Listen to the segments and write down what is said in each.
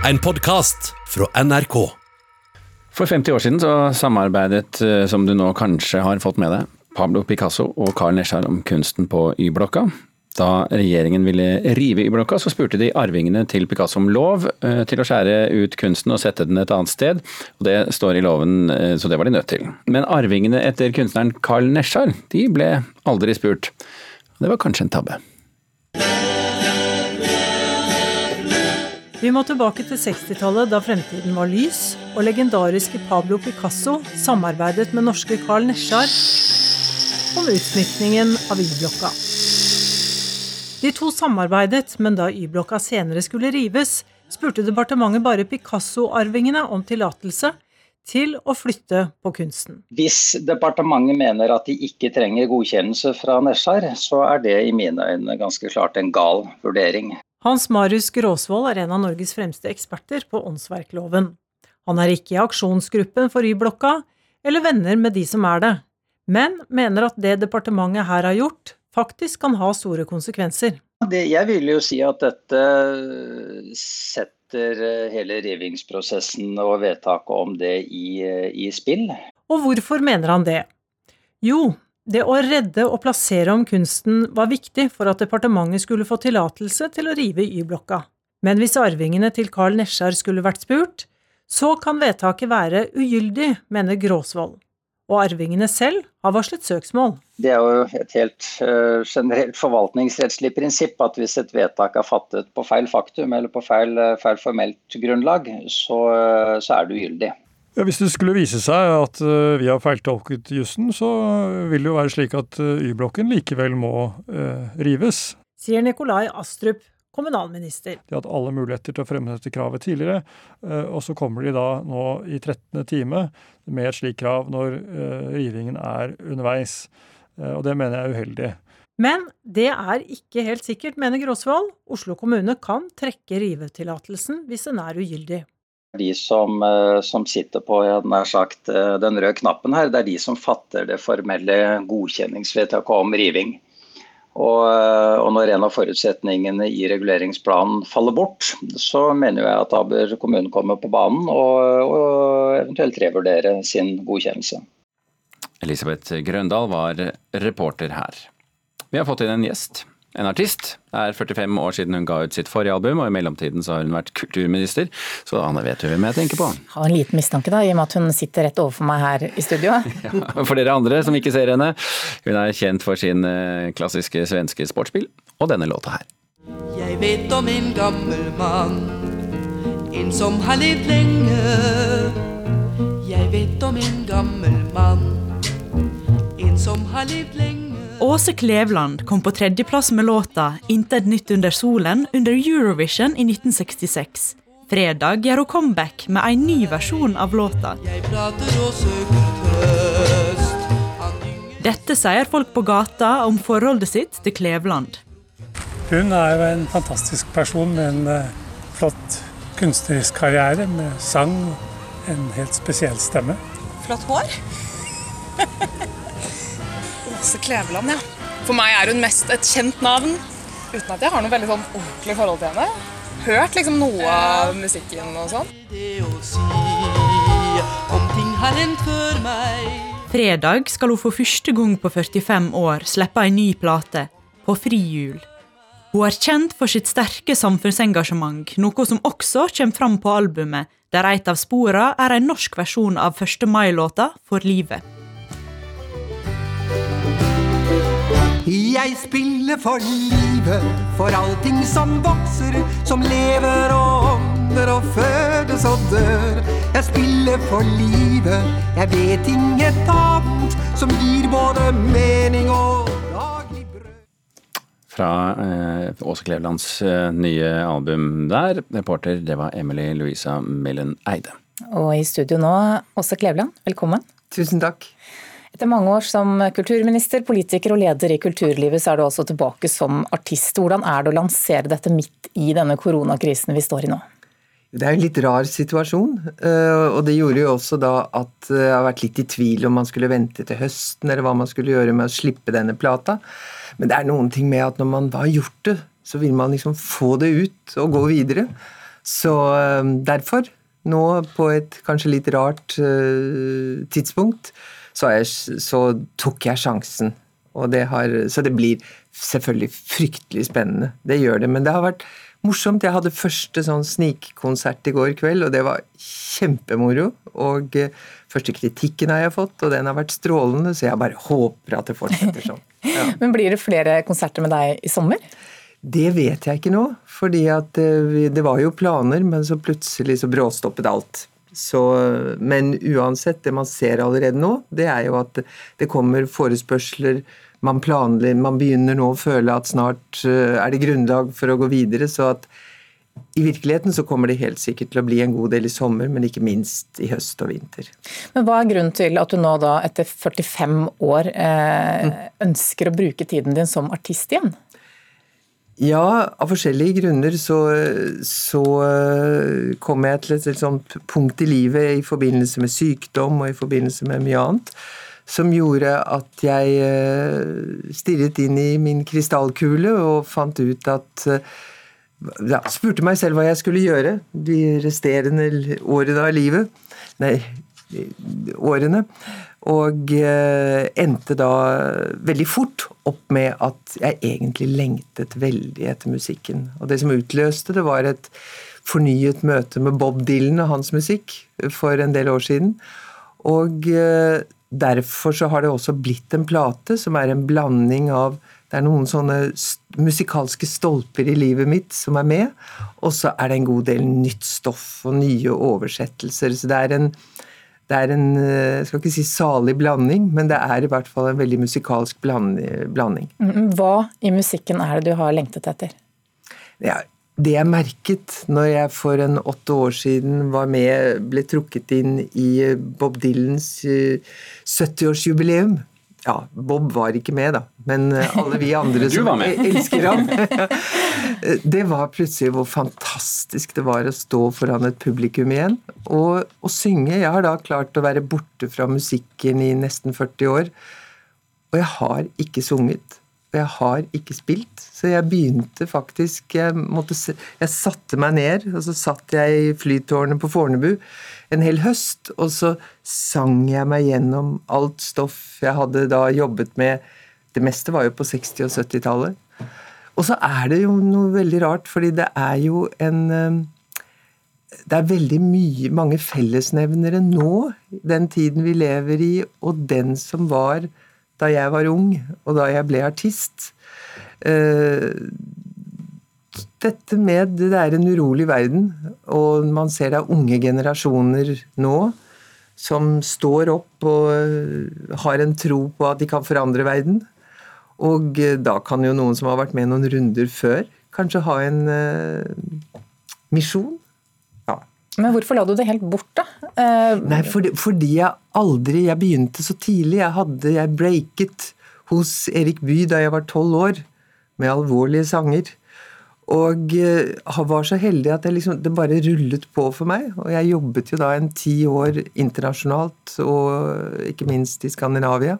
En podkast fra NRK. For 50 år siden så samarbeidet, eh, som du nå kanskje har fått med deg, Pablo Picasso og Carl Nesjar om kunsten på Y-blokka. Da regjeringen ville rive Y-blokka, så spurte de arvingene til Picasso om lov eh, til å skjære ut kunsten og sette den et annet sted. Og Det står i loven, eh, så det var de nødt til. Men arvingene etter kunstneren Carl Nesjar, de ble aldri spurt. Det var kanskje en tabbe. Vi må tilbake til 60-tallet, da fremtiden var lys, og legendariske Pablo Picasso samarbeidet med norske Carl Nesjar om utsmykningen av Y-blokka. De to samarbeidet, men da Y-blokka senere skulle rives, spurte departementet bare Picasso-arvingene om tillatelse til å flytte på kunsten. Hvis departementet mener at de ikke trenger godkjennelse fra Nesjar, så er det i mine øyne ganske klart en gal vurdering. Hans Marius Gråsvold er en av Norges fremste eksperter på åndsverkloven. Han er ikke i aksjonsgruppen for Y-blokka, eller venner med de som er det, men mener at det departementet her har gjort, faktisk kan ha store konsekvenser. Det, jeg vil jo si at dette setter eh, hele rivingsprosessen og vedtaket om det i, eh, i spill. Og hvorfor mener han det? Jo, det å redde og plassere om kunsten var viktig for at departementet skulle få tillatelse til å rive Y-blokka. Men hvis arvingene til Carl Nesjar skulle vært spurt, så kan vedtaket være ugyldig, mener Gråsvold. Og arvingene selv har varslet søksmål. Det er jo et helt uh, generelt forvaltningsrettslig prinsipp at hvis et vedtak er fattet på feil faktum eller på feil, uh, feil formelt grunnlag, så, uh, så er det ugyldig. Ja, hvis det skulle vise seg at uh, vi har feiltolket jussen, så vil det jo være slik at uh, Y-blokken likevel må eh, rives. Sier Nikolai Astrup, kommunalminister. De har hatt alle muligheter til å fremme dette kravet tidligere, og så kommer de da nå i 13. time med et slikt krav når rivingen er underveis. Og det mener jeg er uheldig. Men det er ikke helt sikkert, mener Gråsvold. Oslo kommune kan trekke rivetillatelsen hvis den er ugyldig de som, som, sitter på sagt, den røde knappen her, det er de som fatter det formelle godkjenningsvedtaket om riving. Og, og, når en av forutsetningene i reguleringsplanen faller bort, så mener jeg at da bør kommunen komme på banen og, og eventuelt revurdere sin godkjennelse. Elisabeth Grøndal var reporter her. Vi har fått inn en gjest. En artist. Det er 45 år siden hun ga ut sitt forrige album, og i mellomtiden så har hun vært kulturminister. Så Anne vet jo hvem jeg tenker på. Har en liten mistanke, da, i og med at hun sitter rett overfor meg her i studio. ja, for dere andre som ikke ser henne, hun er kjent for sin eh, klassiske svenske sportsbil, og denne låta her. Jeg vet om en gammel mann, en som har levd lenge. Jeg vet om en gammel mann, en som har levd lenge. Åse Kleveland kom på tredjeplass med låta 'Intet nytt under solen' under Eurovision i 1966. Fredag gjør hun comeback med en ny versjon av låta. Dette sier folk på gata om forholdet sitt til Kleveland. Hun er jo en fantastisk person med en uh, flott kunstnerisk karriere med sang og en helt spesiell stemme. Flott hår. Åse Kleveland, ja. For meg er hun mest et kjent navn, uten at jeg har noe veldig sånn ordentlig forhold til henne. Hørt liksom noe av musikken og sånn. Fredag skal hun for første gang på 45 år slippe en ny plate, på frihjul. Hun er kjent for sitt sterke samfunnsengasjement, noe som også kommer fram på albumet, der et av sporene er en norsk versjon av 1. mai-låta For livet. Jeg spiller for livet, for allting som vokser, som lever og ånder og fødes og dør. Jeg spiller for livet, jeg vet inget annet som gir både mening og daglig brød. Fra eh, Åse Klevelands eh, nye album der. Reporter, det var Emily Louisa Mellen Eide. Og i studio nå, Åse Kleveland, velkommen. Tusen takk. Etter mange år som kulturminister, politiker og leder i kulturlivet, så er du også tilbake som artist. Hvordan er det å lansere dette midt i denne koronakrisen vi står i nå? Det er en litt rar situasjon, eh, og det gjorde jo også da at jeg har vært litt i tvil om man skulle vente til høsten, eller hva man skulle gjøre med å slippe denne plata. Men det er noen ting med at når man har gjort det, så vil man liksom få det ut og gå videre. Så eh, derfor, nå på et kanskje litt rart tidspunkt, så, jeg, så, tok jeg sjansen. Det har, så det blir selvfølgelig fryktelig spennende. Det gjør det. Men det har vært morsomt. Jeg hadde første sånn snikkonsert i går kveld, og det var kjempemoro. Og uh, første kritikken har jeg fått, og den har vært strålende, så jeg bare håper at det fortsetter sånn. Ja. Men blir det flere konserter med deg i sommer? Det vet jeg ikke nå, fordi at eh, det var jo planer, men så plutselig så bråstoppet alt. Så, men uansett, det man ser allerede nå, det er jo at det kommer forespørsler. Man planlegger, man begynner nå å føle at snart eh, er det grunnlag for å gå videre. Så at i virkeligheten så kommer det helt sikkert til å bli en god del i sommer, men ikke minst i høst og vinter. Men Hva er grunnen til at du nå da etter 45 år eh, mm. ønsker å bruke tiden din som artist igjen? Ja, av forskjellige grunner så, så eh, kom jeg til et sånt punkt i livet i forbindelse med sykdom og i forbindelse med mye annet som gjorde at jeg eh, stirret inn i min krystallkule og fant ut at eh, ja, Spurte meg selv hva jeg skulle gjøre de resterende årene av livet. Nei, årene. Og eh, endte da veldig fort opp med at jeg egentlig lengtet veldig etter musikken. Og det som utløste det, var et fornyet møte med Bob Dylan og hans musikk for en del år siden. Og eh, derfor så har det også blitt en plate som er en blanding av det er noen sånne musikalske stolper i livet mitt som er med, og så er det en god del nytt stoff og nye oversettelser. Så det er en det er en eh, jeg skal ikke si salig blanding, men det er i hvert fall en veldig musikalsk blanding. Mm, hva i musikken er det du har lengtet etter? Ja, det jeg merket når jeg for en åtte år siden var med, ble trukket inn i Bob Dylans 70-årsjubileum eh, ja, Bob var ikke med, da, men eh, alle vi andre som elsker ham. Det var plutselig hvor fantastisk det var å stå foran et publikum igjen. Og, og, synge. Jeg har da klart å være borte fra musikken i nesten 40 år, og jeg har ikke sunget. Og jeg har ikke spilt, så jeg begynte faktisk Jeg, måtte, jeg satte meg ned, og så satt jeg i flytårnet på Fornebu en hel høst, og så sang jeg meg gjennom alt stoff jeg hadde da jobbet med. Det meste var jo på 60- og 70-tallet. Og så er det jo noe veldig rart, fordi det er jo en eh, Det er veldig mye, mange fellesnevnere nå, den tiden vi lever i, og den som var da jeg var ung, og da jeg ble artist. Eh, dette med det er en urolig verden, og man ser det er unge generasjoner nå som står opp og eh, har en tro på at de kan forandre verden. Og eh, da kan jo noen som har vært med noen runder før, kanskje ha en misjon. Men hvorfor la du det helt bort, da? Uh, Nei, fordi, fordi, jeg aldri Jeg begynte så tidlig. Jeg hadde Jeg breaket hos Erik Bye da jeg var tolv år, med alvorlige sanger. Og uh, var så heldig at liksom, det, bare rullet på for meg. Og jeg jobbet jo da en ti år internasjonalt, og ikke minst i Skandinavia.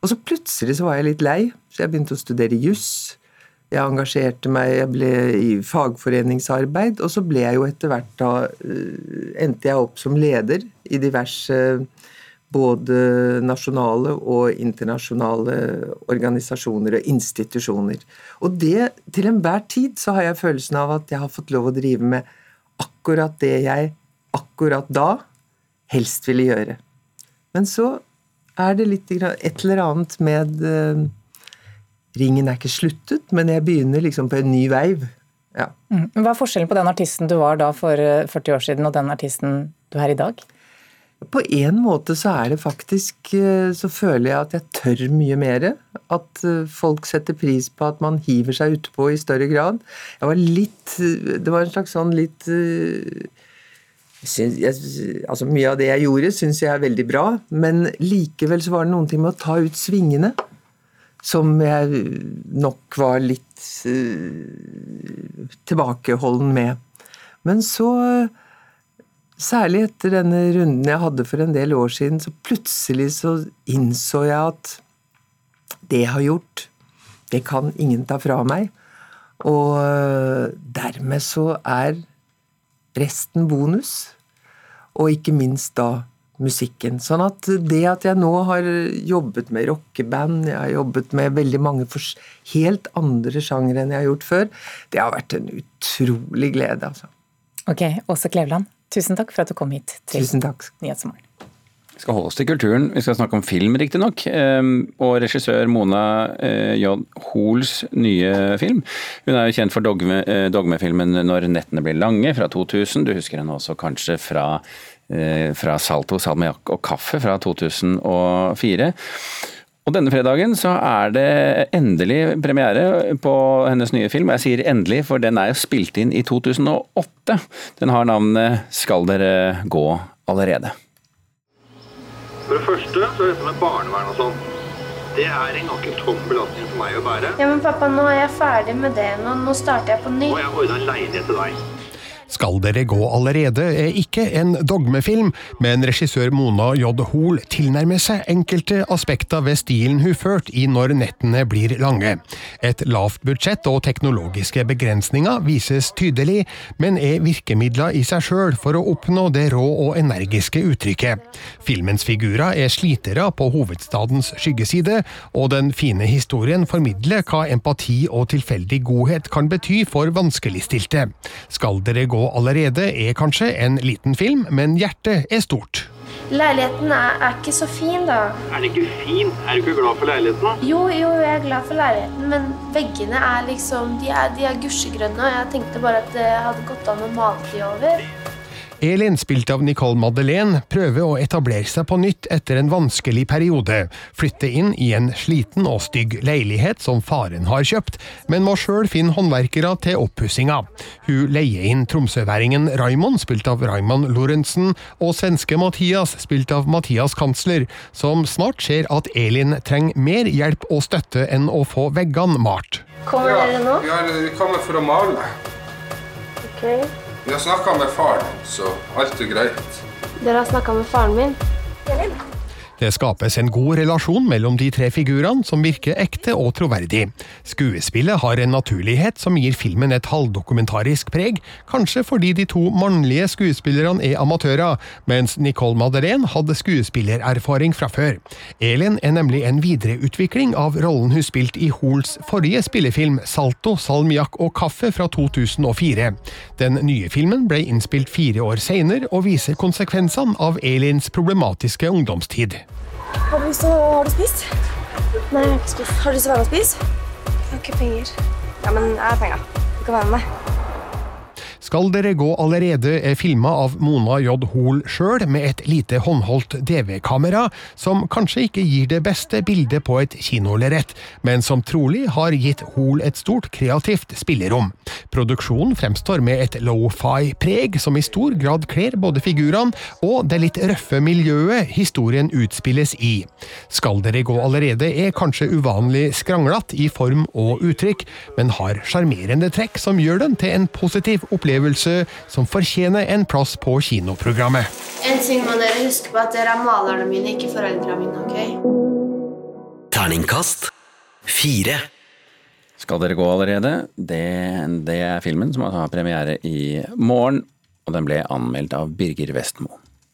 Og så plutselig så var jeg litt lei, så jeg begynte å studere juss. Jeg engasjerte meg, jeg ble i fagforeningsarbeid, og så ble jeg jo etter hvert da uh, Endte jeg opp som leder i diverse uh, både nasjonale og internasjonale organisasjoner og institusjoner. Og det, til enhver tid så har jeg følelsen av at jeg har fått lov å drive med akkurat det jeg akkurat da helst ville gjøre. Men så er det litt et eller annet med uh, Ringen er ikke sluttet, men jeg begynner liksom på en ny veiv. Ja. Mm. Hva er forskjellen på den artisten du var da for 40 eh, år siden, og den artisten du er i dag? På en måte så er det faktisk eh, Så føler jeg at jeg tør mye mer. At eh, folk setter pris på at man hiver seg utpå i større grad. Jeg var litt Det var en slags sånn litt synes, jeg, altså Mye av det jeg gjorde, syns jeg er veldig bra, men likevel så var det noen ting med å ta ut svingene som jeg nok var litt uh, tilbakeholden med. Men så Særlig etter denne runden jeg hadde for en del år siden, så plutselig så innså jeg at det jeg har gjort, det kan ingen ta fra meg. Og øh, dermed så er resten bonus. Og ikke minst da musikken. Sånn at det at jeg nå har jobbet med rockeband, jeg har jobbet med veldig mange helt andre sjangere enn jeg har gjort før, det har vært en utrolig glede, altså. Ok, Åse Kleveland, tusen takk for at du kom hit til Nyhetsmorgen. Vi skal holde oss til kulturen. Vi skal snakke om film, riktignok. Ehm, og regissør Mona eh, J. Hoels nye film. Hun er jo kjent for dogme, eh, dogmefilmen 'Når nettene blir lange' fra 2000. Du husker henne også kanskje fra fra Salto, salmiakk og kaffe fra 2004. Og denne fredagen så er det endelig premiere på hennes nye film. Jeg sier endelig, for den er jo spilt inn i 2008. Den har navnet 'Skal dere gå allerede'. For det første så er dette med barnevern og sånn. Det er en ganske tung belastning for meg å bære. Ja, Men pappa, nå er jeg ferdig med det. Nå, nå starter jeg på nytt. Og jeg har ordna leilighet til deg. Skal dere gå allerede er ikke en dogmefilm, men regissør Mona J. Hoel tilnærmer seg enkelte aspekter ved stilen hun førte i Når nettene blir lange. Et lavt budsjett og teknologiske begrensninger vises tydelig, men er virkemidler i seg sjøl for å oppnå det rå og energiske uttrykket. Filmens figurer er slitere på hovedstadens skyggeside, og den fine historien formidler hva empati og tilfeldig godhet kan bety for vanskeligstilte. Skal dere gå allerede er kanskje en liten film, men hjertet er stort. Leiligheten er, er, ikke så fin, da. Er den ikke fin? Er du ikke glad for leiligheten? da? Jo, jo, jeg er glad for leiligheten, men veggene er liksom De er, de er gusjegrønne, og jeg tenkte bare at det hadde gått an å male de over. Elin, spilt av Nicole Madeleine, prøver å etablere seg på nytt etter en vanskelig periode. Flytte inn i en sliten og stygg leilighet som faren har kjøpt, men må sjøl finne håndverkere til oppussinga. Hun leier inn tromsøværingen Raymond, spilt av Raymond Lorentzen, og svenske Mathias, spilt av Mathias Kansler, som snart ser at Elin trenger mer hjelp og støtte enn å få veggene malt. Kommer dere nå? Ja, vi kommer for å male. Okay. Vi har snakka med faren, så alt er greit. Dere har snakka med faren min? Det skapes en god relasjon mellom de tre figurene, som virker ekte og troverdig. Skuespillet har en naturlighet som gir filmen et halvdokumentarisk preg, kanskje fordi de to mannlige skuespillerne er amatører, mens Nicole Madeleine hadde skuespillererfaring fra før. Elin er nemlig en videreutvikling av rollen hun spilte i Hoels forrige spillefilm Salto, salmiakk og kaffe fra 2004. Den nye filmen ble innspilt fire år senere og viser konsekvensene av Elins problematiske ungdomstid. Har du, lyst til å, har du spist? Nei, jeg har ikke spist. Har du lyst til å være med og spise? Jeg har ikke penger. Ja, men jeg har penger. Du kan være med meg. Skal dere gå allerede er filma av Mona J. Hoel sjøl, med et lite håndholdt DV-kamera, som kanskje ikke gir det beste bildet på et kinolerret, men som trolig har gitt Hoel et stort kreativt spillerom. Produksjonen fremstår med et lofi-preg som i stor grad kler både figurene og det litt røffe miljøet historien utspilles i. Skal dere gå allerede er kanskje uvanlig skranglete i form og uttrykk, men har sjarmerende trekk som gjør den til en positiv opplevelse opplevelse som fortjener en plass på kinoprogrammet. En ting må dere huske på at dere er malerne mine, ikke foreldrene mine, ok? Terningkast fire. Skal dere gå allerede? Det, det er filmen som har premiere i morgen, og den ble anmeldt av Birger Vestmo.